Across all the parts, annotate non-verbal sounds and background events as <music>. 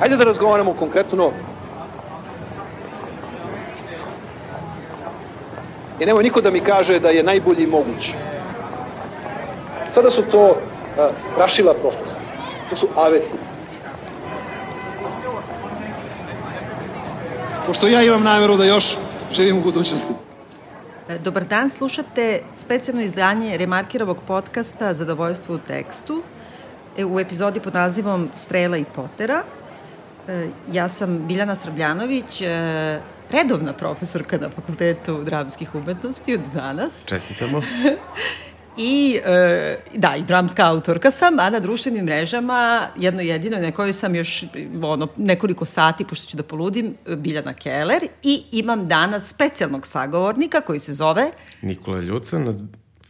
Ajde da razgovaramo konkretno. I nemoj niko da mi kaže da je najbolji moguć. Sada su to uh, strašila prošlosti. To su aveti. Pošto ja imam nameru da još živim u budućnosti. Dobar dan, slušate specijalno izdanje Remarkirovog podcasta Zadovoljstvo u tekstu e, u epizodi pod nazivom Strela i Potera. E, ja sam Biljana Srbljanović, e, redovna profesorka na Fakultetu dramskih umetnosti od danas. Čestitamo. <laughs> I, e, da, i dramska autorka sam, a na društvenim mrežama, jedno jedino, na kojoj sam još ono, nekoliko sati, pošto ću da poludim, Biljana Keller, i imam danas specijalnog sagovornika koji se zove... Nikola Ljuca, na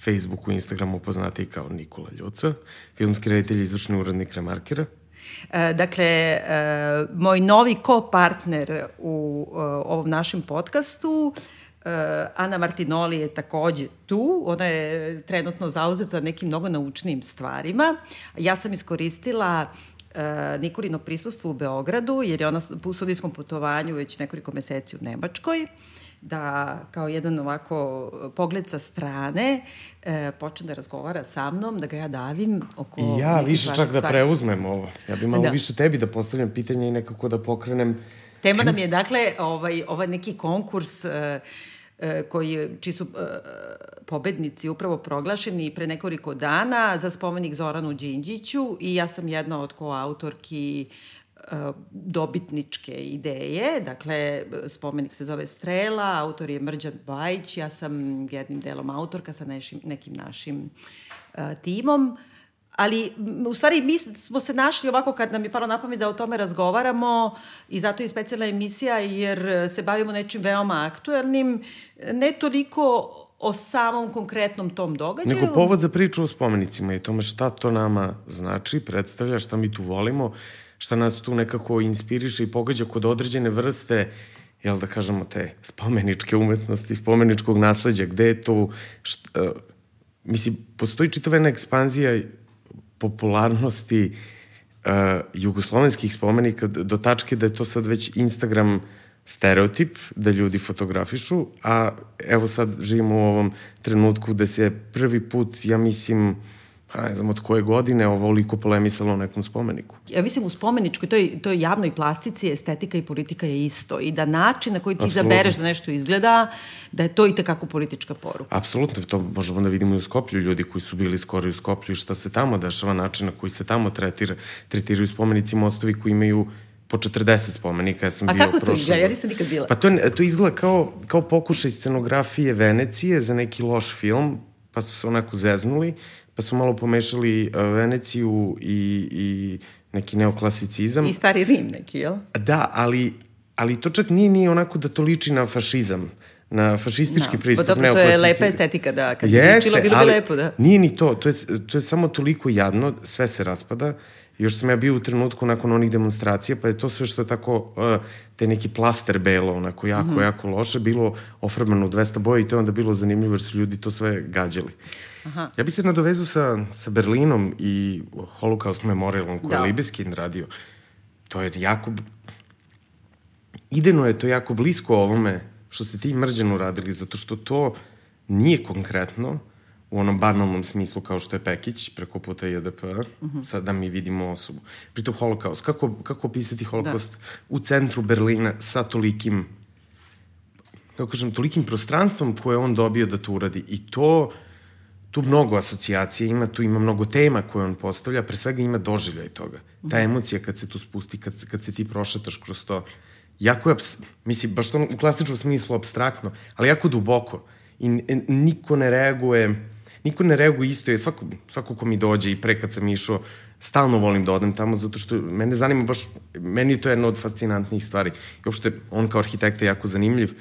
Facebooku i Instagramu poznati kao Nikola Ljuca, filmski reditelj i izvršni urednik Remarkera. E, dakle, e, moj novi ko-partner u e, ovom našem podcastu Ana Martinoli je takođe tu, ona je trenutno zauzeta nekim mnogo naučnim stvarima. Ja sam iskoristila Nikolino prisustvo u Beogradu, jer je ona u sudijskom putovanju već nekoliko meseci u Nemačkoj da kao jedan ovako pogled sa strane e, počne da razgovara sa mnom, da ga ja davim oko... I ja više čak stvari. da preuzmem ovo. Ja bih malo da. više tebi da postavljam pitanje i nekako da pokrenem... Tema nam je, dakle, ovaj, ovaj neki konkurs e, e, koji, čiji su e, pobednici upravo proglašeni pre nekoliko dana za spomenik Zoranu Đinđiću i ja sam jedna od koautorki dobitničke ideje, dakle spomenik se zove Strela, autor je Mrđan Bajić, ja sam jednim delom autorka sa nešim, nekim našim uh, timom, ali u stvari mi smo se našli ovako kad nam je palo na pamet da o tome razgovaramo i zato je specijalna emisija jer se bavimo nečim veoma aktuelnim, ne toliko o samom konkretnom tom događaju. Nego povod za priču o spomenicima i tome šta to nama znači, predstavlja, šta mi tu volimo, šta nas tu nekako inspiriše i pogađa kod određene vrste jel da kažemo, te spomeničke umetnosti, spomeničkog nasledđa, gde je to, šta, uh, mislim, postoji čitava jedna ekspanzija popularnosti uh, jugoslovenskih spomenika do tačke da je to sad već Instagram stereotip da ljudi fotografišu, a evo sad živimo u ovom trenutku gde se prvi put, ja mislim, pa ne znam od koje godine ovoliko polemisalo o nekom spomeniku. Ja mislim u spomeničkoj, toj, toj javnoj plastici estetika i politika je isto i da način na koji ti Absolutno. izabereš da nešto izgleda, da je to i tekako politička poruka. Apsolutno, to možemo da vidimo i u Skoplju, ljudi koji su bili skoro i u Skoplju i šta se tamo dešava, način na koji se tamo tretira, tretiraju spomenici mostovi koji imaju po 40 spomenika, ja sam A bio kako to izgleda? Ja nisam nikad bila. Pa to, to izgleda kao, kao pokušaj scenografije Venecije za neki loš film, pa su se onako zeznuli pa su malo pomešali uh, Veneciju i, i neki neoklasicizam. I stari Rim neki, jel? Da, ali, ali to čak nije, nije onako da to liči na fašizam na fašistički no, pristup. Pa dobro, to je lepa estetika, da. Kad Jeste, je učilo, bilo bi lepo, da. Nije ni to, to je, to je samo toliko jadno, sve se raspada. Još sam ja bio u trenutku nakon onih demonstracija, pa je to sve što je tako, uh, te neki plaster belo, onako jako, mm -hmm. jako loše, bilo ofarbano u 200 boja i to je onda bilo zanimljivo jer su ljudi to sve gađali. Aha. Ja bih se nadovezao sa, sa Berlinom i Holocaust Memorialom koje da. je Libeskin radio. To je jako... Ideno je to jako blisko ovome što ste ti mrđeno radili, zato što to nije konkretno u onom banalnom smislu kao što je Pekić preko puta JDP, uh -huh. sad da mi vidimo osobu. Pritom holokaust, kako, kako opisati holokaust da. u centru Berlina sa tolikim kako kažem, tolikim prostranstvom koje on dobio da to uradi. I to tu mnogo asocijacija ima, tu ima mnogo tema koje on postavlja, pre svega ima doživljaj toga. Ta mhm. emocija kad se tu spusti, kad, kad se ti prošetaš kroz to, jako je, mislim, baš to u klasičnom smislu abstraktno, ali jako duboko. I niko ne reaguje, niko ne reaguje isto, je svako, svako ko mi dođe i pre kad sam išao, stalno volim da odem tamo, zato što mene zanima baš, meni je to jedna od fascinantnijih stvari. I uopšte, on kao arhitekta je jako zanimljiv,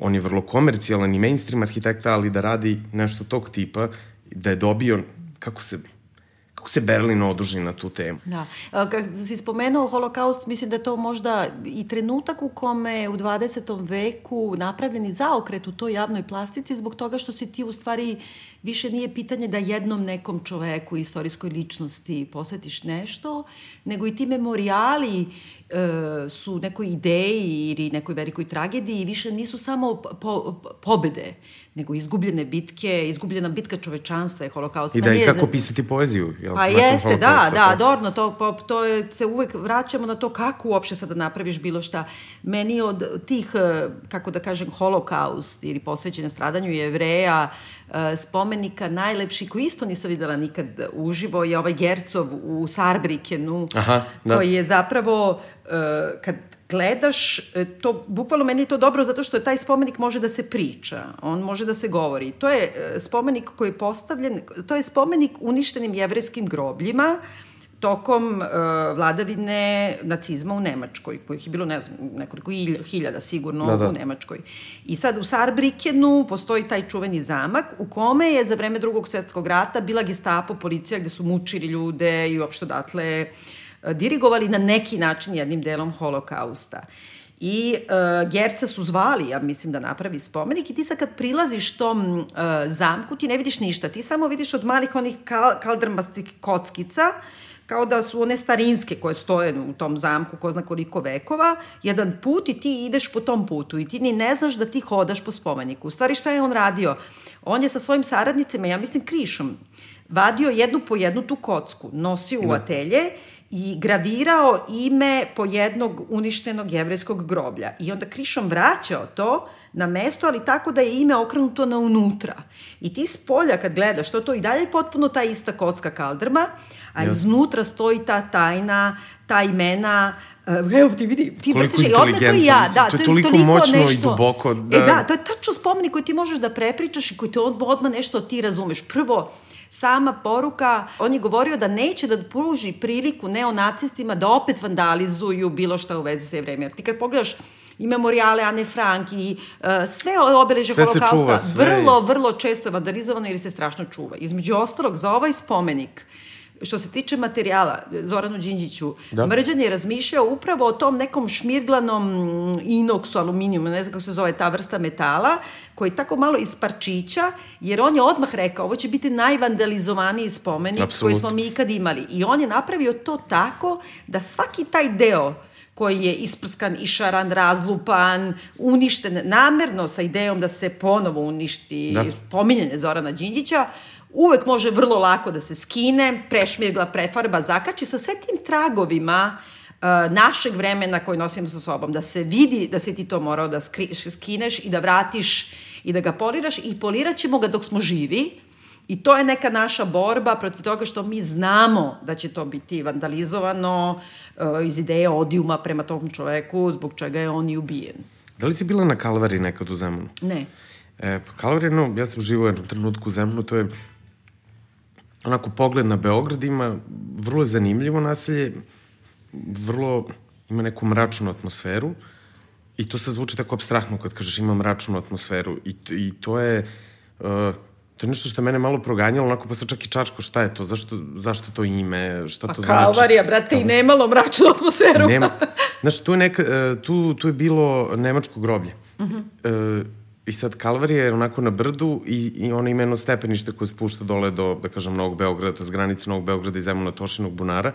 on je vrlo komercijalan i mainstream arhitekta, ali da radi nešto tog tipa, da je dobio, kako se kako se Berlin oduži na tu temu. Da. Kad si spomenuo holokaust, mislim da je to možda i trenutak u kome u 20. veku napravljeni zaokret u toj javnoj plastici zbog toga što si ti u stvari više nije pitanje da jednom nekom čoveku, istorijskoj ličnosti posvetiš nešto, nego i ti memorijali su nekoj ideji ili nekoj velikoj tragediji više nisu samo po, pobede, nego izgubljene bitke, izgubljena bitka čovečanstva je holokaust. I da, i nije- kako pisati poeziju. Jel? Pa jeste, da, da, pa- dorno, to, to, to je, se uvek vraćamo na to kako uopšte sada napraviš bilo šta. Meni od tih, eh, kako da kažem, holokaust ili posvećenja stradanju jevreja, eh, spomenika najlepši, koji isto nisam videla nikad uživo, je ovaj Gercov u Sarbrikenu, Aha, da. koji je zapravo, eh, kad gledaš, eh, to, bukvalno meni je to dobro zato što taj spomenik može da se priča, on može da se govori. To je eh, spomenik koji je postavljen, to je spomenik uništenim jevrejskim grobljima, tokom uh, vladavine nacizma u Nemačkoj, kojih je bilo, ne znam, nekoliko ilj- hiljada sigurno Da, da. u Nemačkoj. I sad u Sarbrikenu postoji taj čuveni zamak u kome je za vreme drugog svetskog rata bila gestapo, policija, gde su mučili ljude i uopšte odatle e, dirigovali na neki način jednim delom holokausta. I uh, Gerca su zvali, ja mislim, da napravi spomenik i ti sad kad prilaziš tom uh, zamku, ti ne vidiš ništa. Ti samo vidiš od malih onih kal kaldrmastih kockica, kao da su one starinske koje stoje u tom zamku, ko zna koliko vekova, jedan put i ti ideš po tom putu i ti ni ne znaš da ti hodaš po spomeniku. U stvari šta je on radio? On je sa svojim saradnicima, ja mislim krišom, vadio jednu po jednu tu kocku, nosio u atelje i gravirao ime po jednog uništenog jevreskog groblja. I onda krišom vraćao to na mesto, ali tako da je ime okrenuto na unutra. I ti s polja kad gledaš to, to i dalje je potpuno ta ista kocka kaldrma, a Jasno. iznutra stoji ta tajna, ta imena, Uh, evo ti vidi, ti Koliko vrtiš i odmah to i ja, da, to je toliko moćno i duboko, da- E da, to je tačno spomenik koji ti možeš da prepričaš i koji te odmah nešto ti razumeš. Prvo, sama poruka, on je govorio da neće da pruži priliku neonacistima da opet vandalizuju bilo šta u vezi sa. Jer ti kad pogledaš i memorijale Ane Frank i uh, sve obeleže holokausta, čuva, sve je- vrlo, vrlo često je vandalizovano ili se strašno čuva. Između ostalog, za ovaj spomenik, što se tiče materijala, Zoranu Đinđiću, Da. Mrđan je razmišljao upravo o tom nekom šmirglanom inoksu, aluminijumu, ne znam kako se zove ta vrsta metala, koji tako malo iz parčića, jer on je odmah rekao, ovo će biti najvandalizovaniji spomenik Apsolutno. koji smo mi ikad imali. I on je napravio to tako da svaki taj deo koji je isprskan, išaran, razlupan, uništen namerno sa idejom da se ponovo uništi Da. pominjanje Zorana Đinđića, uvek može vrlo lako da se skine, prešmirgla, prefarba, zakači sa sve tim tragovima uh, našeg vremena koji nosimo sa sobom, da se vidi da si ti to morao da skineš i da vratiš i da ga poliraš i polirat ćemo ga dok smo živi, I to je neka naša borba protiv toga što mi znamo da će to biti vandalizovano uh, iz ideje odijuma prema tom čoveku, zbog čega je on i ubijen. Da li si bila na Kalvari nekad u Zemunu? Ne. E, pa Kalvari, no, ja sam živao u jednom trenutku u Zemunu, to je onako pogled na Beograd, ima vrlo zanimljivo naselje, vrlo, ima neku mračnu atmosferu i to se zvuči tako abstraktno kad kažeš ima mračnu atmosferu i, i to je uh, to je nešto što mene malo proganjalo, onako pa sam čak i čačko šta je to, zašto, zašto to ime, šta Pa to znači. Kalvarija, brate, i nemalo mračnu atmosferu. Nema, znaš, tu je, neka, e, tu, tu je bilo nemačko groblje. Uh -huh. e, I sad Kalvarija je onako na brdu i, i ono ima jedno stepenište koje spušta dole do, da kažem, Novog Beograda, to je granice Novog Beograda i Zemuna Tošinog bunara,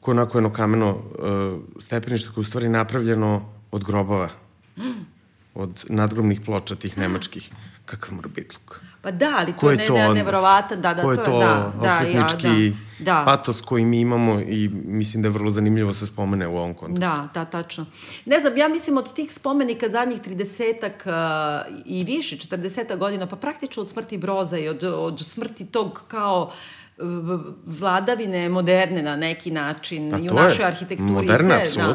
koje je onako jedno kameno e, stepenište koje je u stvari napravljeno od grobova. Od nadgrobnih ploča tih nemačkih. Kakav mora biti luk. Pa da, ali to je, ne, to ne, odnos? nevjerovatan, da, da, Ko je to to, je, da, da, ja, da, da. patos koji mi imamo i mislim da je vrlo zanimljivo se spomene u ovom kontekstu. Da, da, tačno. Ne znam, ja mislim od tih spomenika zadnjih 30-ak uh, i više, 40 godina, pa praktično od smrti Broza i od, od smrti tog kao uh, vladavine moderne na neki način Pa i u našoj arhitekturi Moderna, i sve. Da.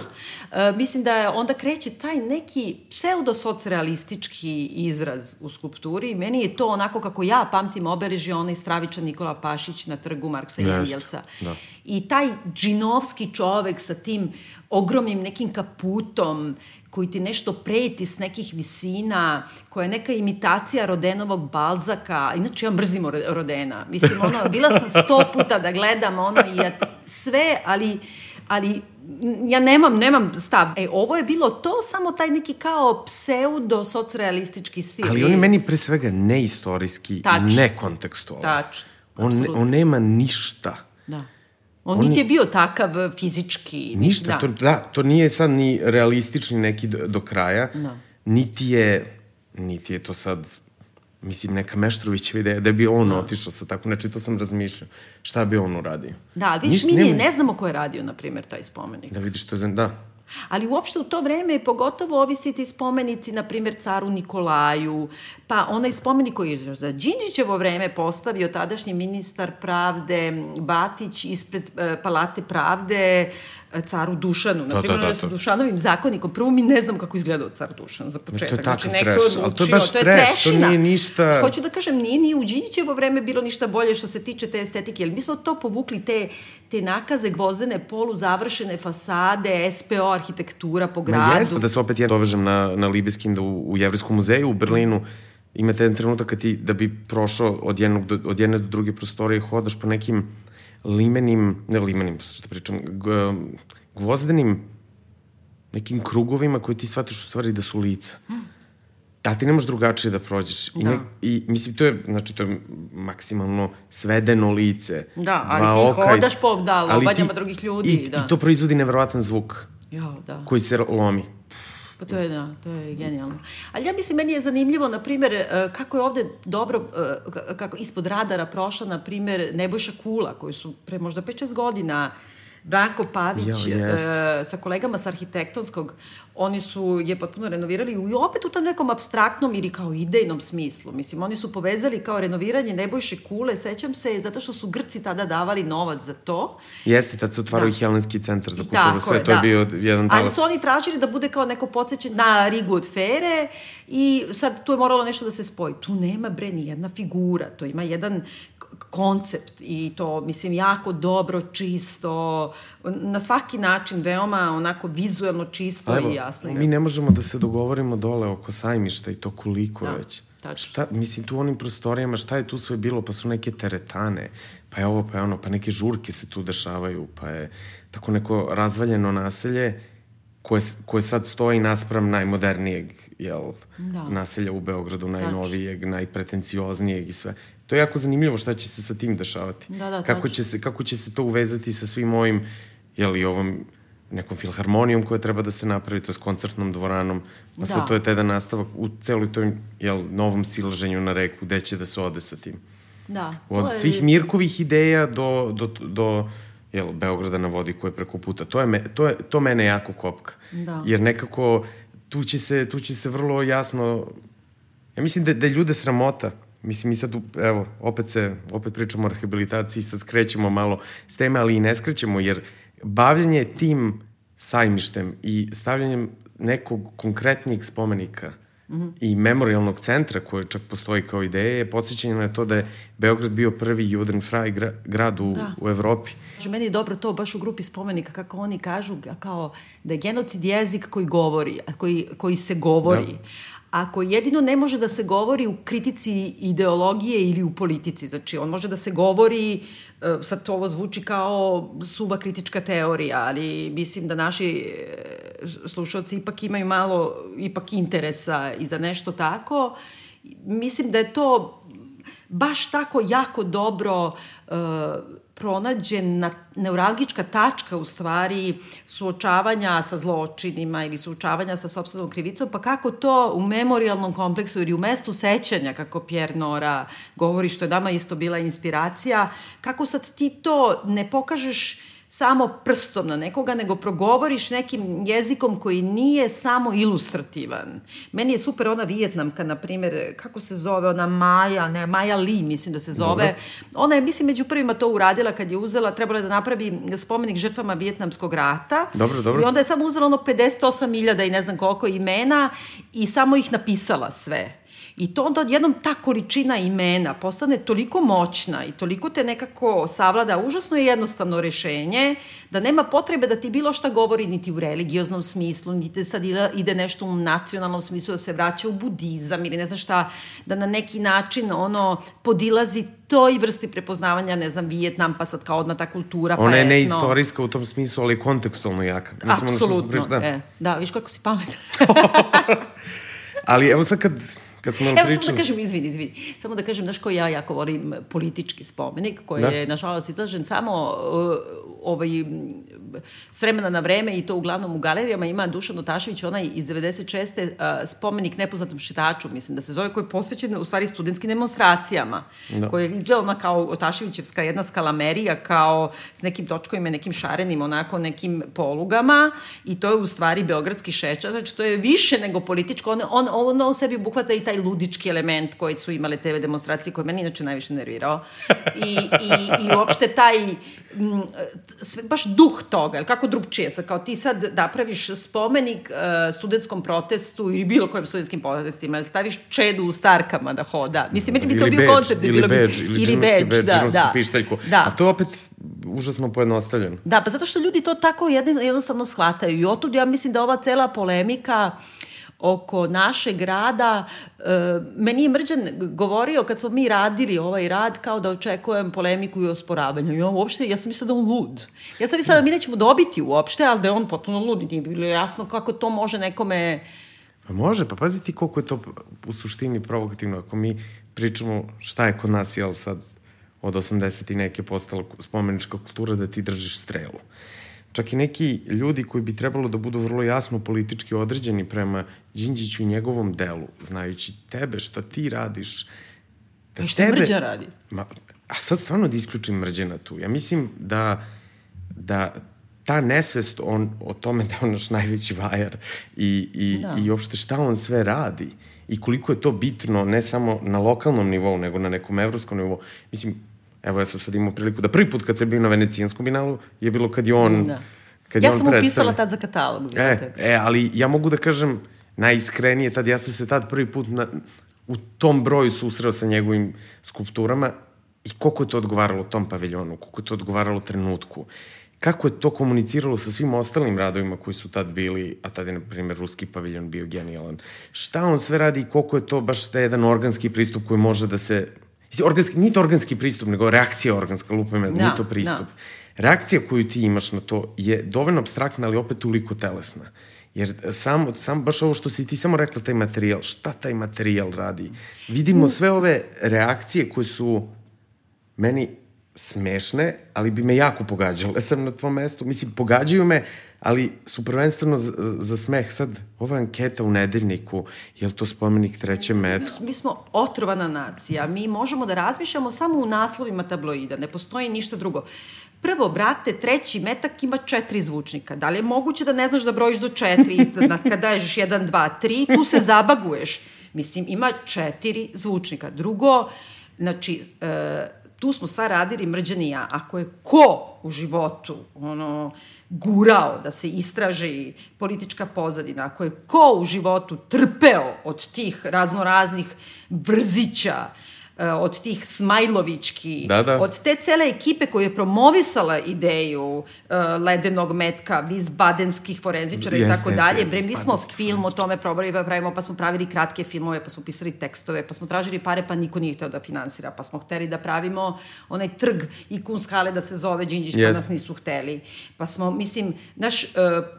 Uh, mislim da je, onda kreće taj neki pseudo-socrealistički izraz u skulpturi meni je to onako kako ja pamtim obeležje onaj stravičan Nikola Pašić na trgu Marksa i Engelsa. da. I taj džinovski čovek sa tim ogromnim nekim kaputom koji ti nešto preti s nekih visina, koja je neka imitacija Rodenovog Balzaka. Inače, ja mrzim Ro- Rodena. Mislim, ono, bila sam sto puta da gledam ono i ja, sve, ali ali ja nemam, nemam stav. E, ovo je bilo to, samo taj neki kao pseudo-socrealistički stil. Ali on je meni pre svega neistorijski Tačno. i nekontekstualan. Tačno, On, on nema ništa. Da. On, on niti je bio takav fizički. Ništa, da. To, da, to nije sad ni realistični neki do, do kraja, da. niti je, niti je to sad mislim, neka Meštrovićeva ideja, da bi on da. otišao sa tako, znači to sam razmišljao, šta bi on uradio. Da, vidiš, mi nije, ne znamo ko je radio, na primjer, taj spomenik. Da vidiš, to je, da, Ali uopšte u to vreme pogotovo ovisi ti spomenici, na primjer, caru Nikolaju, pa onaj spomenik koji je za Đinđićevo vreme postavio tadašnji ministar pravde Batić ispred e, Palate pravde, caru Dušanu. Na primjer, da, da, da, sa Dušanovim zakonikom. Prvo mi ne znam kako izgledao car Dušan za početak. To je znači, treš, ali to je baš to je treš, to nije ništa... Hoću da kažem, nije ni u Đinjićevo vreme bilo ništa bolje što se tiče te estetike, jer mi smo to povukli, te, te nakaze gvozdene poluzavršene fasade, SPO arhitektura po gradu. Ma jeste, da se opet ja dovežem na, na Libeskin, da u, u Jevrijskom muzeju u Berlinu imate jedan trenutak kad ti, da bi prošao od, jednog do, od jedne do druge prostorije, hodaš po nekim limenim, ne limenim, što pričam, gvozdenim nekim krugovima koje ti shvatiš u stvari da su lica. A ti ne možeš drugačije da prođeš. I, da. ne, I mislim, to je, znači, to je maksimalno svedeno lice. Da, ali ti oka, hodaš po da, lobanjama drugih ljudi. I, da. I to proizvodi nevjerovatan zvuk. Jo, da. Koji se lomi. Pa to je, da, to je genijalno. Ali ja mislim, meni je zanimljivo, na primjer, e, kako je ovde dobro, e, kako ispod radara prošla, na primjer, Nebojša Kula, koji su pre možda 5-6 godina Branko Pavić jo, uh, sa kolegama sa arhitektonskog, oni su je potpuno renovirali i opet u tom nekom abstraktnom ili kao idejnom smislu. Mislim, oni su povezali kao renoviranje Nebojše kule, sećam se, zato što su Grci tada davali novac za to. Jeste, tad se otvarao da. i Helenski centar za kulturu, sve je, to da. je bio jedan talas. Ali su oni tražili da bude kao neko podsjećanje na Rigu od Fere i sad tu je moralo nešto da se spoji. Tu nema bre ni jedna figura, to ima jedan koncept i to, mislim, jako dobro, čisto, na svaki način veoma onako vizuelno čisto Evo, i jasno. Mi ne možemo da se dogovorimo dole oko sajmišta i to koliko da, već. Tačno. Šta, mislim, tu u onim prostorijama, šta je tu sve bilo? Pa su neke teretane, pa je ovo, pa je ono, pa neke žurke se tu dešavaju, pa je tako neko razvaljeno naselje koje, koje sad stoji naspram najmodernijeg jel, da. naselja u Beogradu, najnovijeg, najpretencioznijeg i sve. To je jako zanimljivo šta će se sa tim dešavati. Da, da, kako, će se, kako će se to uvezati sa svim ovim, jeli, ovom nekom filharmonijom koja treba da se napravi, to je s koncertnom dvoranom, pa da. sad to je taj jedan nastavak u celoj toj jel, novom silaženju na reku, gde će da se ode sa tim. Da. Od svih je... Mirkovih ideja do, do, do jel, Beograda na vodi koje preko puta. To, je me, to, je, to mene jako kopka. Da. Jer nekako tu će se, tu će se vrlo jasno... Ja mislim da, da ljude sramota Mislim, mi sad, evo, opet se, opet pričamo o rehabilitaciji, sad skrećemo malo s teme, ali i ne skrećemo, jer bavljanje tim sajmištem i stavljanjem nekog konkretnijeg spomenika mm -hmm. i memorialnog centra koji čak postoji kao ideje, je podsjećanje na to da je Beograd bio prvi Judenfrei gra, grad u, da. u Evropi. Meni je dobro to baš u grupi spomenika, kako oni kažu, kao da je genocid jezik koji govori, koji, koji se govori. Da ako jedino ne može da se govori u kritici ideologije ili u politici. Znači, on može da se govori, e, sad to ovo zvuči kao suba kritička teorija, ali mislim da naši e, slušalci ipak imaju malo ipak interesa i za nešto tako. Mislim da je to baš tako jako dobro uh, pronađena neuralgička tačka u stvari suočavanja sa zločinima ili suočavanja sa sobstvenom krivicom, pa kako to u memorialnom kompleksu ili u mestu sećanja, kako Pierre Nora govori, što je nama isto bila inspiracija, kako sad ti to ne pokažeš samo prstom na nekoga, nego progovoriš nekim jezikom koji nije samo ilustrativan. Meni je super ona Vijetnamka, na primjer, kako se zove, ona Maja, ne, Maja Li, mislim da se zove. Dobro. Ona je, mislim, među prvima to uradila kad je uzela, trebala je da napravi spomenik žrtvama Vijetnamskog rata. Dobro, dobro. I onda je samo uzela ono 58.000 i ne znam koliko imena i samo ih napisala sve. I to onda odjednom ta količina imena postane toliko moćna i toliko te nekako savlada, užasno je jednostavno rešenje, da nema potrebe da ti bilo šta govori niti u religioznom smislu, niti sad ide nešto u nacionalnom smislu, da se vraća u budizam ili ne znam šta, da na neki način ono podilazi toj vrsti prepoznavanja, ne znam, Vijetnam, pa sad kao odmah ta kultura, pa Ona je neistorijska u tom smislu, ali kontekstualno jaka. Mislim, Apsolutno, ono što, da. E, da, viš kako si pametan. <laughs> ali evo sad kad kad smo Evo, pričali... samo da kažem, izvini, izvini. Samo da kažem, znaš ko ja jako volim politički spomenik, koji Da. je, nažalost, izlažen samo uh, ovaj, s vremena na vreme i to uglavnom u galerijama ima Dušan Otašević, onaj iz 96. Uh, spomenik nepoznatom šitaču, mislim da se zove, koji je posvećen u stvari studentskim demonstracijama, da. koji je izgleda ona kao Otaševićevska jedna skalamerija, kao s nekim točkovima, nekim šarenim, onako nekim polugama i to je u stvari beogradski šećer, znači to je više nego političko, on, on, on, on u sebi obuhvata i taj ludički element koji su imale te demonstracije, koji meni inače najviše nervirao. <laughs> I, i, i uopšte taj, m, sve, baš duh toga, ili kako drugčije, sad kao ti sad napraviš spomenik uh, studentskom protestu ili bilo kojim studentskim protestima, ili staviš čedu u starkama da hoda. Mislim, meni bi to bio koncept. ili bilo bi, bedž, ili bedž, da, da. pištaljku. Da. A to opet užasno pojednostavljeno. Da, pa zato što ljudi to tako jedno, jednostavno shvataju. I otud ja mislim da ova cela polemika oko našeg rada, e, meni je Mrđan govorio kad smo mi radili ovaj rad kao da očekujem polemiku i osporavanje. Ja uopšte, ja sam mislila da on lud. Ja sam mislila da mi nećemo dobiti uopšte, ali da je on potpuno lud. Nije bilo jasno kako to može nekome... Pa može, pa pazi ti koliko je to u suštini provokativno. Ako mi pričamo šta je kod nas, jel sad, od 80 i neke postala spomenička kultura da ti držiš strelu. Čak i neki ljudi koji bi trebalo da budu vrlo jasno politički određeni prema Đinđiću i njegovom delu, znajući tebe, šta ti radiš, da I šta Mrđan radi? Ma, a sad stvarno da isključim mrđana tu. Ja mislim da, da ta nesvest on, o tome da je on naš najveći vajar i, i, da. i uopšte šta on sve radi i koliko je to bitno ne samo na lokalnom nivou, nego na nekom evropskom nivou. Mislim, evo ja sam sad imao priliku da prvi put kad sam bio na venecijanskom binalu je bilo kad je on Da. kad Ja je on sam mu pisala predstavlja. tad za katalog. E, e, ali ja mogu da kažem najiskrenije, tad ja sam se tad prvi put na, u tom broju susreo sa njegovim skulpturama i koliko je to odgovaralo tom paviljonu, koliko je to odgovaralo trenutku, kako je to komuniciralo sa svim ostalim radovima koji su tad bili, a tad je, na primjer, ruski paviljon bio genijalan. Šta on sve radi i koliko je to baš da jedan organski pristup koji može da se... Mislim, Organski, nije to organski pristup, nego reakcija organska, lupa me, Da, nije to pristup. Reakcija koju ti imaš na to je dovoljno abstraktna, ali opet toliko telesna. Jer sam, sam baš ovo što si ti samo rekla, taj materijal, šta taj materijal radi? Vidimo sve ove reakcije koje su meni smešne, ali bi me jako pogađale. Ja sam na tvom mestu, mislim, pogađaju me, ali su prvenstveno za, za smeh. Sad, ova anketa u nedeljniku, je li to spomenik trećem metru? Mi smo otrovana nacija. Mi možemo da razmišljamo samo u naslovima tabloida. Ne postoji ništa drugo. Prvo, brate, treći metak ima četiri zvučnika. Da li je moguće da ne znaš da brojiš do četiri da, kad daješ jedan, dva, tri, tu se zabaguješ. Mislim, ima četiri zvučnika. Drugo, znači, e, tu smo sva radili mrđani ja. Ako je ko u životu ono, gurao da se istraži politička pozadina, ako je ko u životu trpeo od tih raznoraznih brzića, e, od tih Smajlovićki, Da, da. od te cele ekipe koja je promovisala ideju uh, ledenog metka, vizbadenskih forenzičara i tako dalje. Bre, mi smo film o tome probali da pravimo, pa smo pravili kratke filmove, pa smo pisali tekstove, pa smo tražili pare, pa niko nije hteo da finansira, pa smo hteli da pravimo onaj trg i kunskale da se zove Đinđić, pa Jeste. nas nisu hteli. Pa smo, mislim, naš, uh,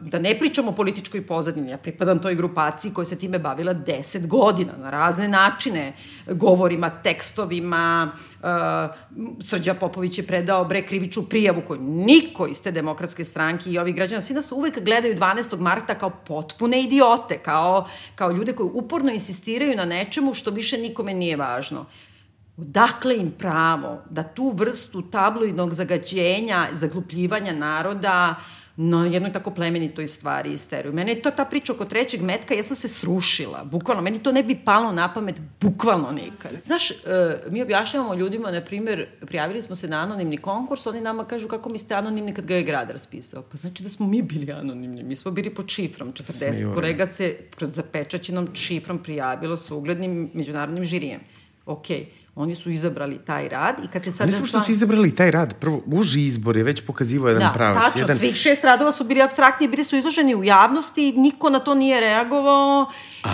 da ne pričamo o političkoj pozadini, ja pripadam toj grupaciji koja se time bavila deset godina, na razne načine, govorima, tekstovima, uh, Srđa Popović je predao bre krivičnu prijavu koju niko iz te demokratske stranke i ovih građana, svi nas uvek gledaju 12. marta kao potpune idiote, kao, kao ljude koji uporno insistiraju na nečemu što više nikome nije važno. Odakle im pravo da tu vrstu tabloidnog zagađenja, zaglupljivanja naroda na jednoj tako plemenitoj stvari isteruju. Mene je to ta priča oko trećeg metka, ja sam se srušila, bukvalno. Meni to ne bi palo na pamet, bukvalno nikad. Znaš, e, mi objašnjavamo ljudima, na primjer, prijavili smo se na anonimni konkurs, oni nama kažu kako mi ste anonimni kad ga je grad raspisao. Pa znači da smo mi bili anonimni, mi smo bili pod šifrom, 40 Smijurno. kolega se pred zapečaćenom šifrom prijavilo sa uglednim međunarodnim žirijem. Okej, oni su izabrali taj rad i kad je sad... Ne samo što su izabrali taj rad, prvo, uži izbor je već pokazivao jedan Da, pravac. tačno, jedan... svih šest radova su bili abstraktni, bili su izloženi u javnosti, niko na to nije reagovao,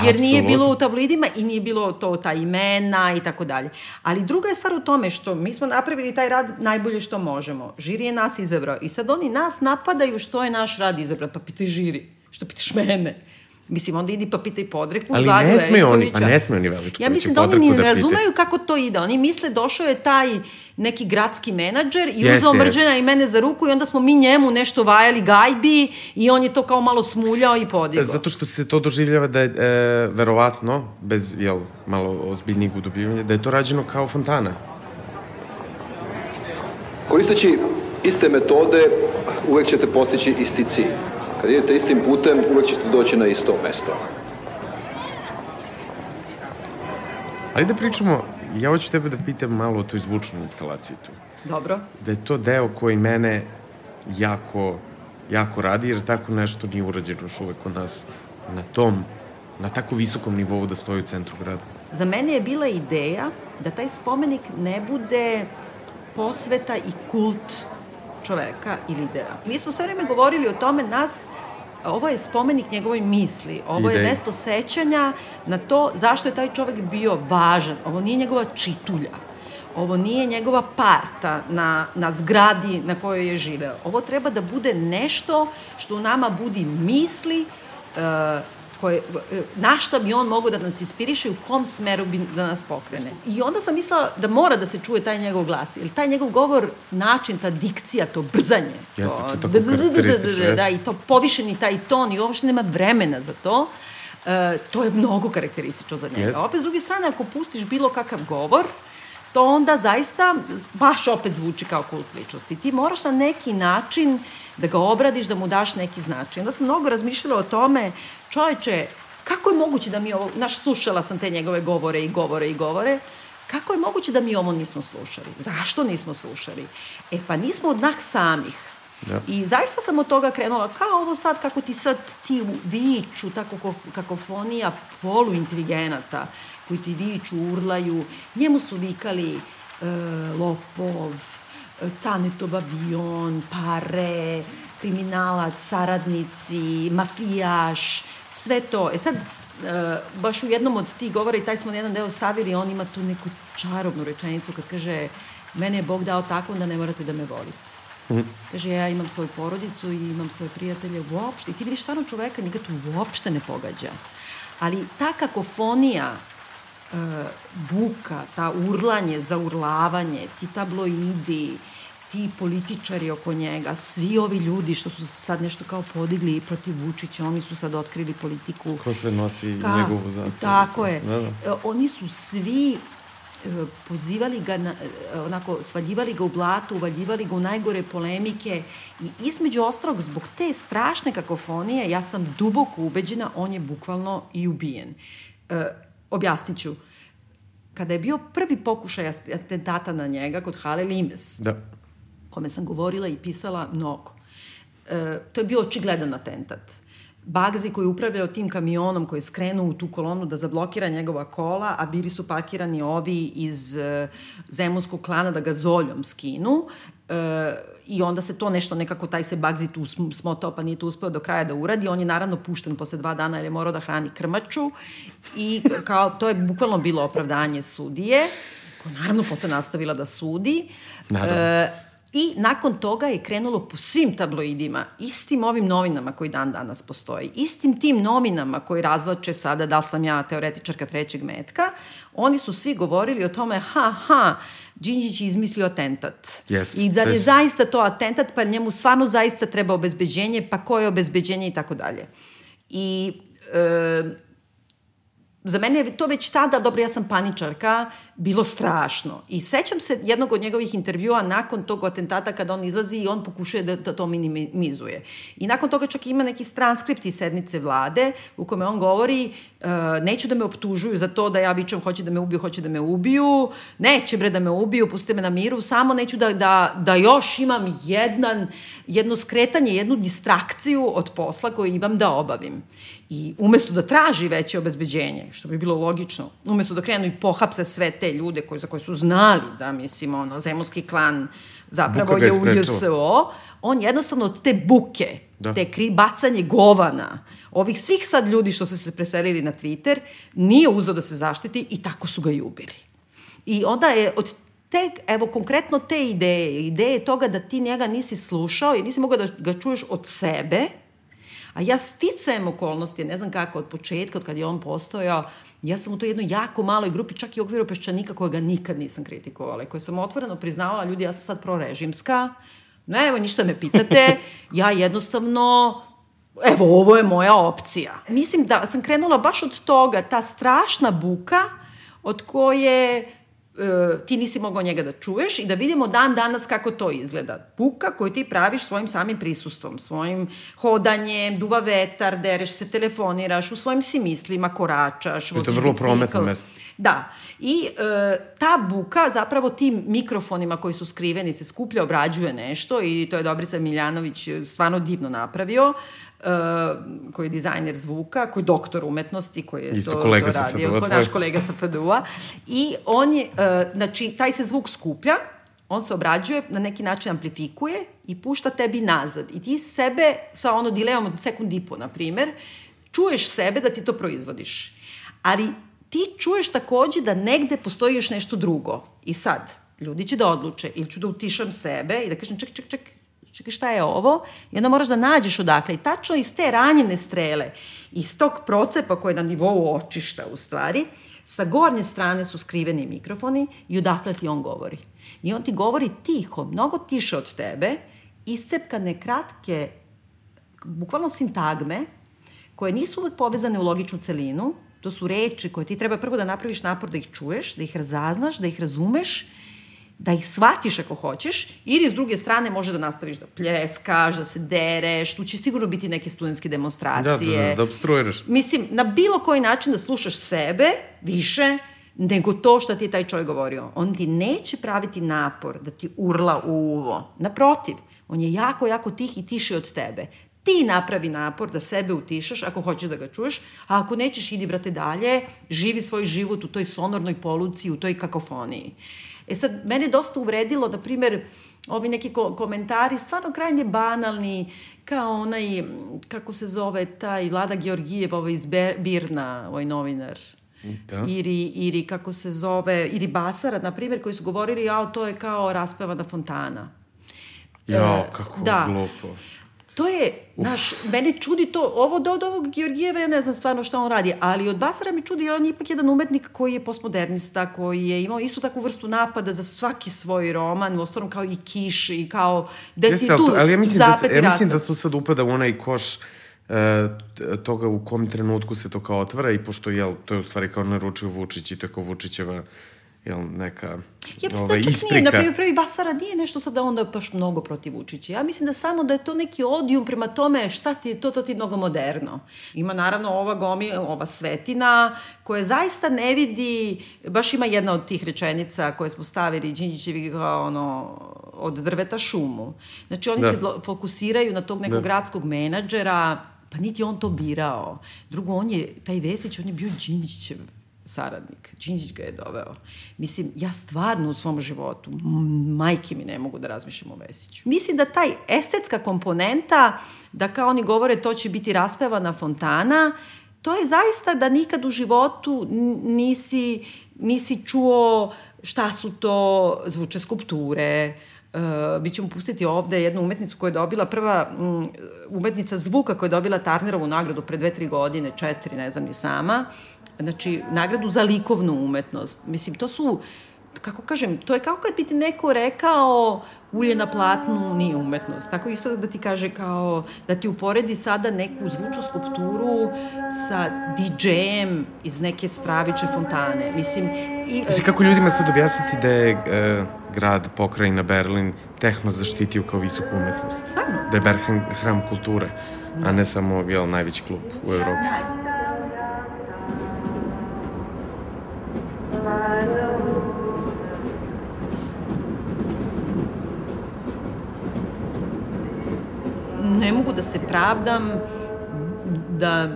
jer nije Apsolutno. bilo u tabloidima i nije bilo to ta imena i tako dalje. Ali druga je stvar u tome što mi smo napravili taj rad najbolje što možemo. Žiri je nas izabrao i sad oni nas napadaju što je naš rad izabran, pa pitaj žiri, što pitaš mene. Mislim, onda idi pa pitaj podreku. Ali Vladu ne smeju oni, pa ne smeju oni Veličkovića Ja mislim da oni ni ne da razumeju kako to ide. Oni misle došao je taj neki gradski menadžer i Jeste, uzeo jeste. mrđena i mene za ruku i onda smo mi njemu nešto vajali gajbi i on je to kao malo smuljao i podigao. Zato što se to doživljava da je, e, verovatno, bez, jel, malo ozbiljnijeg udubljivanja, da je to rađeno kao fontana. Koristeći iste metode, uvek ćete postići isti cilj. Kad idete istim putem, uvek ćete doći na isto mesto. Ali da pričamo, ja hoću tebe da pitam malo o toj zvučnoj instalaciji tu. Dobro. Da je to deo koji mene jako, jako radi, jer tako nešto nije urađeno još uvek kod nas na tom, na tako visokom nivou da stoji u centru grada. Za mene je bila ideja da taj spomenik ne bude posveta i kult čoveka i lidera. Mi smo sve vreme govorili o tome, nas, ovo je spomenik njegovoj misli, ovo je Ideji. mesto sećanja na to zašto je taj čovek bio važan. Ovo nije njegova čitulja. Ovo nije njegova parta na, na zgradi na kojoj je živeo. Ovo treba da bude nešto što u nama budi misli, e, koje, e, na šta bi on mogao da nas inspiriše i u kom smeru bi da nas pokrene. I onda sam mislila da mora da se čuje taj njegov glas, jer taj njegov govor, način, ta dikcija, to brzanje, Jeste, to je tako karakteristično, da, i to povišeni taj ton i uopšte nema vremena za to, e, to je mnogo karakteristično za njega. Opet, s druge strane, ako pustiš bilo kakav govor, to onda zaista baš opet zvuči kao kult ličnosti. Ti moraš na neki način da ga obradiš, da mu daš neki značaj. Onda sam mnogo razmišljala o tome, čoveče, kako je moguće da mi ovo, znaš, slušala sam te njegove govore i govore i govore, kako je moguće da mi ovo nismo slušali? Zašto nismo slušali? E pa nismo od nas samih. Da. I zaista sam od toga krenula, kao ovo sad, kako ti sad ti viču, tako ko- kakofonija poluinteligenata, koji ti viču, urlaju. Njemu su vikali e, lopov, canetov avion, pare, kriminalac, saradnici, mafijaš, sve to. E sad, e, baš u jednom od tih govora, i taj smo na jedan deo stavili, on ima tu neku čarobnu rečenicu kad kaže mene je Bog dao tako da ne morate da me volite. Kaže, ja imam svoju porodicu i imam svoje prijatelje uopšte. I ti vidiš stvarno čoveka, njega to uopšte ne pogađa. Ali ta kakofonija, buka, ta urlanje, zaurlavanje, ti tabloidi, ti političari oko njega, svi ovi ljudi što su sad nešto kao podigli protiv Vučića, oni su sad otkrili politiku Ko sve nosi Ka- njegovu zastavu. Tako je. Da, da. E, Oni su svi e, pozivali ga, na, e, onako, svaljivali ga u blatu, uvaljivali ga u najgore polemike i između ostalog, zbog te strašne kakofonije, ja sam duboko ubeđena, on je bukvalno i ubijen. E, objasnit ću. Kada je bio prvi pokušaj atentata na njega kod Hale Limes, Da. kome sam govorila i pisala mnogo. E, to je bio očigledan atentat. Bagzi koji je upravljao tim kamionom koji je skrenuo u tu kolonu da zablokira njegova kola, a bili su pakirani ovi iz e, zemunskog klana da ga zoljom skinu. E, I onda se to nešto nekako, taj se Bagzi tu sm- smotao pa nije to uspeo do kraja da uradi. On je naravno pušten posle dva dana jer je morao da hrani krmaču. I kao, to je bukvalno bilo opravdanje sudije, koja naravno posle nastavila da sudi. Naravno. E, I nakon toga je krenulo po svim tabloidima, istim ovim novinama koji dan danas postoji, istim tim novinama koji razvlače sada da li sam ja teoretičarka trećeg metka, oni su svi govorili o tome, ha, ha, Đinđić je izmislio atentat. Jeste, I zar je zaista to atentat, pa njemu stvarno zaista treba obezbeđenje, pa koje obezbeđenje i tako dalje. I e, za mene je to već tada, dobro, ja sam paničarka, bilo strašno. I sećam se jednog od njegovih intervjua nakon tog atentata kada on izlazi i on pokušuje da, da to minimizuje. I nakon toga čak ima neki transkript iz sednice vlade u kome on govori uh, neću da me optužuju za to da ja vičem hoće da me ubiju, hoće da me ubiju, neće bre da me ubiju, pustite me na miru, samo neću da, da, da još imam jedan, jedno skretanje, jednu distrakciju od posla koju imam da obavim. I umesto da traži veće obezbeđenje, što bi bilo logično, umesto da krenu i pohapse sve te ljude koji, za koje su znali da, mislim, ono, zemunski klan zapravo Buka je je u. JSO, on jednostavno od te buke, Da. te kri, bacanje govana, ovih svih sad ljudi što su se preselili na Twitter, nije uzao da se zaštiti i tako su ga i ubili. I onda je od te, evo konkretno te ideje, ideje toga da ti njega nisi slušao i nisi mogao da ga čuješ od sebe, A ja sticajem okolnosti, ne znam kako, od početka, od kad je on postojao, ja sam u toj jednoj jako maloj grupi, čak i u okviru peščanika kojega nikad nisam kritikovala i koju sam otvoreno priznavala, ljudi, ja sam sad prorežimska, ne, evo, ništa me pitate, <laughs> ja jednostavno evo, ovo je moja opcija. Mislim da sam krenula baš od toga, ta strašna buka od koje ti nisi mogao njega da čuješ i da vidimo dan danas kako to izgleda. Buka koju ti praviš svojim samim prisustvom, svojim hodanjem, duva vetar, dereš se, telefoniraš, u svojim si mislima koračaš, voziš To je vrlo prometno mesto. Da. I e, ta buka zapravo tim mikrofonima koji su skriveni se skuplja, obrađuje nešto i to je Dobrica Miljanović stvarno divno napravio. Koji je dizajner zvuka, koji je doktor umetnosti, koji je Isto to, kolega to radio, sa naš kolega sa FDU-a. I on je, uh, znači, taj se zvuk skuplja, on se obrađuje, na neki način amplifikuje i pušta tebi nazad. I ti sebe, sa ono dilemom od sekund i po, na primer, čuješ sebe da ti to proizvodiš. Ali ti čuješ takođe da negde postoji još nešto drugo. I sad, ljudi će da odluče, ili ću da utišam sebe i da kažem, ček, ček, ček, čekaj šta je ovo? I onda moraš da nađeš odakle. I tačno iz te ranjene strele, iz tog procepa koji je na nivou očišta u stvari, sa gornje strane su skriveni mikrofoni i odakle ti on govori. I on ti govori tiho, mnogo tiše od tebe, iscepkane kratke, bukvalno sintagme, koje nisu uvek povezane u logičnu celinu, to su reči koje ti treba prvo da napraviš napor da ih čuješ, da ih razaznaš, da ih razumeš, da ih shvatiš ako hoćeš, ili s druge strane može da nastaviš da pljeskaš, da se dereš, tu će sigurno biti neke studentske demonstracije. Da, da, da, da obstruiraš. Mislim, na bilo koji način da slušaš sebe više nego to što ti je taj čovjek govorio. On ti neće praviti napor da ti urla u uvo. Naprotiv, on je jako, jako tih i tiši od tebe. Ti napravi napor da sebe utišaš ako hoćeš da ga čuješ, a ako nećeš, idi, brate, dalje, živi svoj život u toj sonornoj poluci, u toj kakofoniji. E sad, mene dosta uvredilo, na primer, ovi neki ko komentari, stvarno krajnje banalni, kao onaj, kako se zove taj Vlada Georgijev, ovaj iz Birna, ovaj novinar. Da. Iri, Iri, kako se zove, Iri Basara, na primjer, koji su govorili, ja, to je kao raspevana fontana. Ja, e, kako da. glupo. To je, znaš, mene čudi to, ovo do, od ovog Georgijeva, ja ne znam stvarno šta on radi, ali od Basara mi čudi, jer on je ipak jedan umetnik koji je postmodernista, koji je imao istu takvu vrstu napada za svaki svoj roman, u osnovom kao i Kiš i kao da ti tu ali ja mislim da, ja mislim da to sad upada u onaj koš e, toga u kom trenutku se to kao otvara i pošto, jel, to je u stvari kao naručio Vučić i to je kao Vučićeva jel, neka ja mislim ovaj, da čak nije, na primjer, prvi Basara nije nešto sad da onda baš mnogo protiv Vučića. Ja mislim da samo da je to neki odijum prema tome šta ti je to, to ti je mnogo moderno. Ima naravno ova gomi, ova svetina koja zaista ne vidi, baš ima jedna od tih rečenica koje smo stavili, Đinđićevi kao ono, od drveta šumu. Znači oni da. se fokusiraju na tog nekog da. gradskog menadžera, pa niti on to birao. Drugo, on je, taj Vesić, on je bio Đinđićev saradnik. Đinđić ga je doveo. Mislim, ja stvarno u svom životu, majke mi ne mogu da razmišljam o Vesiću. Mislim da taj estetska komponenta, da kao oni govore to će biti raspevana fontana, to je zaista da nikad u životu nisi, nisi čuo šta su to zvuče skulpture, Uh, mi ćemo pustiti ovde jednu umetnicu koja je dobila prva um, umetnica zvuka koja je dobila Tarnerovu nagradu pre dve, tri godine, četiri, ne znam ni sama. Znači, nagradu za likovnu umetnost. Mislim, to su, kako kažem, to je kao kad bi ti neko rekao ulje na platnu nije umetnost. Tako isto da ti kaže kao, da ti uporedi sada neku zvučnu skulpturu sa DJ-em iz neke straviče fontane. Mislim, i... Znači, kako ljudima sad objasniti da je e, grad, pokrajina Berlin tehno zaštitio kao visoku umetnost? Stvarno? Da je Berlin hram kulture, a ne samo, jel, najveći klub u Evropi. Da. Ne mogu da se pravdam da,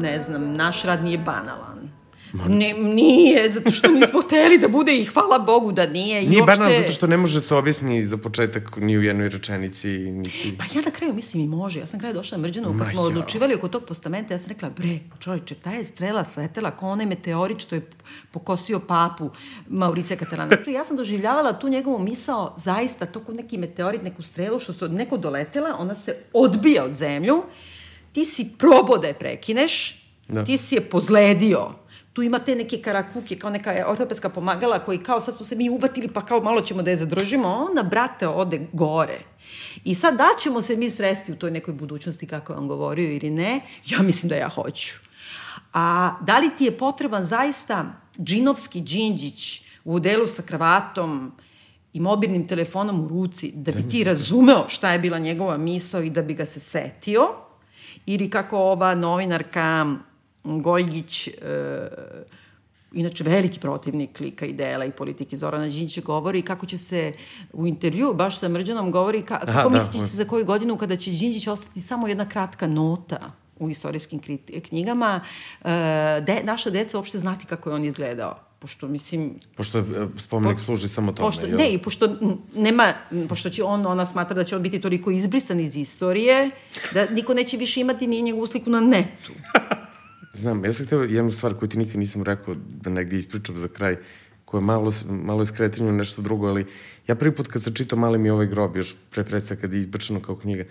ne znam, naš rad nije banalan. Ne, nije, zato što nismo hteli da bude i hvala Bogu da nije. Nije uopšte... banalno zato što ne može se objasni za početak ni u jednoj rečenici. Niti... Pa ja na kraju mislim i može. Ja sam kraju došla na Mrđanovu kad smo ja. odlučivali oko tog postamenta, ja sam rekla, bre, čovječe, ta je strela sletela kao onaj meteorit što je pokosio papu Mauricija Katalana. Ja sam doživljavala tu njegovu misao zaista, to kao neki meteorit, neku strelu što se od neko doletela, ona se odbija od zemlju ti si probao da je prekineš, Da. ti si je pozledio, tu ima te neke karakuke, kao neka ortopedska pomagala koji kao sad smo se mi uvatili pa kao malo ćemo da je zadržimo, a onda brate ode gore. I sad da ćemo se mi sresti u toj nekoj budućnosti kako je on govorio ili ne, ja mislim da ja hoću. A da li ti je potreban zaista džinovski džinđić u delu sa kravatom i mobilnim telefonom u ruci da bi ti razumeo šta je bila njegova misao i da bi ga se setio? Ili kako ova novinarka Gojgić, e, inače veliki protivnik lika i dela i politike Zorana Đinđića govori kako će se u intervju baš sa Mrđanom govori ka, kako Aha, da, može. za koju godinu kada će Đinđić ostati samo jedna kratka nota u istorijskim knjigama, e, de, naša deca uopšte znati kako je on izgledao. Pošto, mislim, Pošto e, spomenik služi samo tome. pošto, jel? ne, i pošto nema, pošto će on, ona smatra da će on biti toliko izbrisan iz istorije, da niko neće više imati ni njegovu sliku na netu. <laughs> Znam, ja sam hteo jednu stvar koju ti nikad nisam rekao da negde ispričam za kraj, koja je malo, malo je skretanju nešto drugo, ali ja prvi put kad sam čitao Mali mi ovaj grob, još pre predstav kad je izbačeno kao knjiga,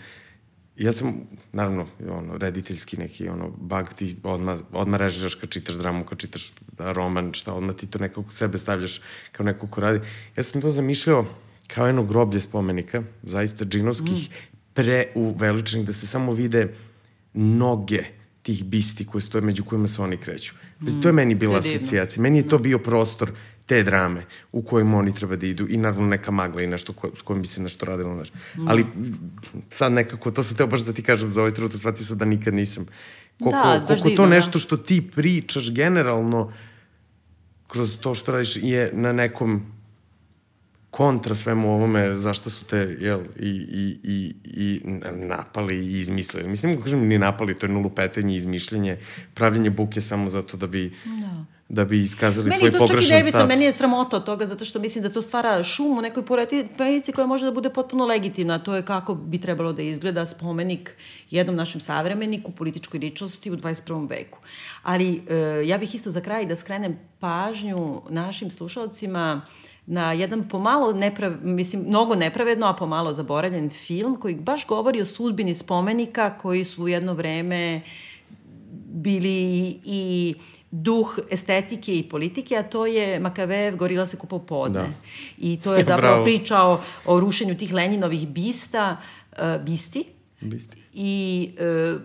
ja sam, naravno, ono, rediteljski neki, ono, bug, ti odmah, odmah režiraš kad čitaš dramu, kad čitaš roman, šta, odmah ti to nekako sebe stavljaš kao neko ko radi. Ja sam to zamišljao kao jedno groblje spomenika, zaista džinovskih, mm. preuveličenih, da se samo vide noge tih bisti koje stoje među kojima se oni kreću. Mm. To je meni bila asocijacija. Meni je to bio prostor te drame u kojem oni treba da idu i naravno neka magla i nešto ko, s kojim bi se nešto radilo. Mm. Ali sad nekako, to sam teo baš da ti kažem za ovaj trenutak, shvatio sam da nikad nisam. Koliko, Da, koliko divno, to da. nešto što ti pričaš generalno kroz to što radiš je na nekom kontra svemu ovome, zašto su te, jel, i, i, i, i napali i izmislili. Mislim, ne kažem ni napali, to je nulupetenje, izmišljenje, pravljenje buke samo zato da bi, da. da bi iskazali Meni svoj je to čak i pogrešan nebitno, stav. meni je sramota od toga, zato što mislim da to stvara šum u nekoj porodici koja može da bude potpuno legitimna. To je kako bi trebalo da izgleda spomenik jednom našem savremeniku, političkoj ličnosti u 21. veku. Ali e, ja bih isto za kraj da skrenem pažnju našim slušalcima na jedan pomalo, neprav, mislim, mnogo nepravedno, a pomalo zaboravljen film koji baš govori o sudbini spomenika koji su u jedno vreme bili i, duh estetike i politike, a to je Makavejev Gorila se kupao podne. Da. I to je zapravo Bravo. priča o, o rušenju tih Leninovih bista, uh, bisti. Bisti. I, uh,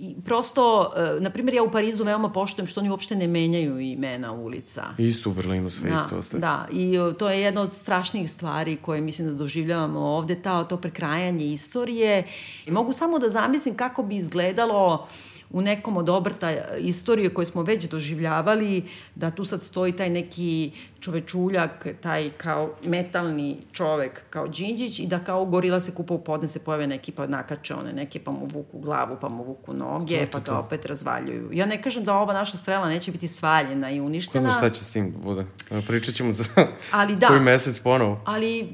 i prosto, uh, na primjer, ja u Parizu veoma poštujem što oni uopšte ne menjaju imena ulica. Isto u Berlinu sve isto Da, ostaje. da, i o, to je jedna od strašnijih stvari koje mislim da doživljavamo ovde, ta, to prekrajanje istorije. I mogu samo da zamislim kako bi izgledalo u nekom od obrta istorije koje smo već doživljavali, da tu sad stoji taj neki čovečuljak, taj kao metalni čovek kao Đinđić i da kao gorila se kupa u podne se pojave neki pa nakače one neke pa mu vuku glavu pa mu vuku noge pa ga opet razvaljuju. Ja ne kažem da ova naša strela neće biti svaljena i Ko uništena. zna šta će s tim da bude? Pričat ćemo za Ali da. koji mesec ponovo. ali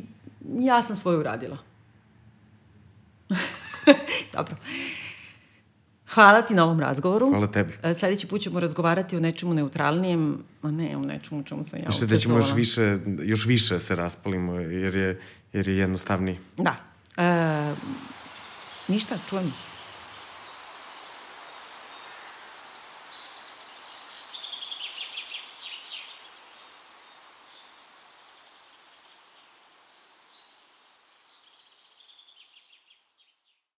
ja sam svoje uradila. <laughs> Dobro. Hvala ti na ovom razgovoru. Hvala tebi. E, Sledeći put ćemo razgovarati o nečemu neutralnijem, a ne o nečemu čemu sam ja Mislim da ćemo još učestvovala. više, još više se raspalimo, jer je, jer je jednostavniji. Da. E, ništa, čujemo se.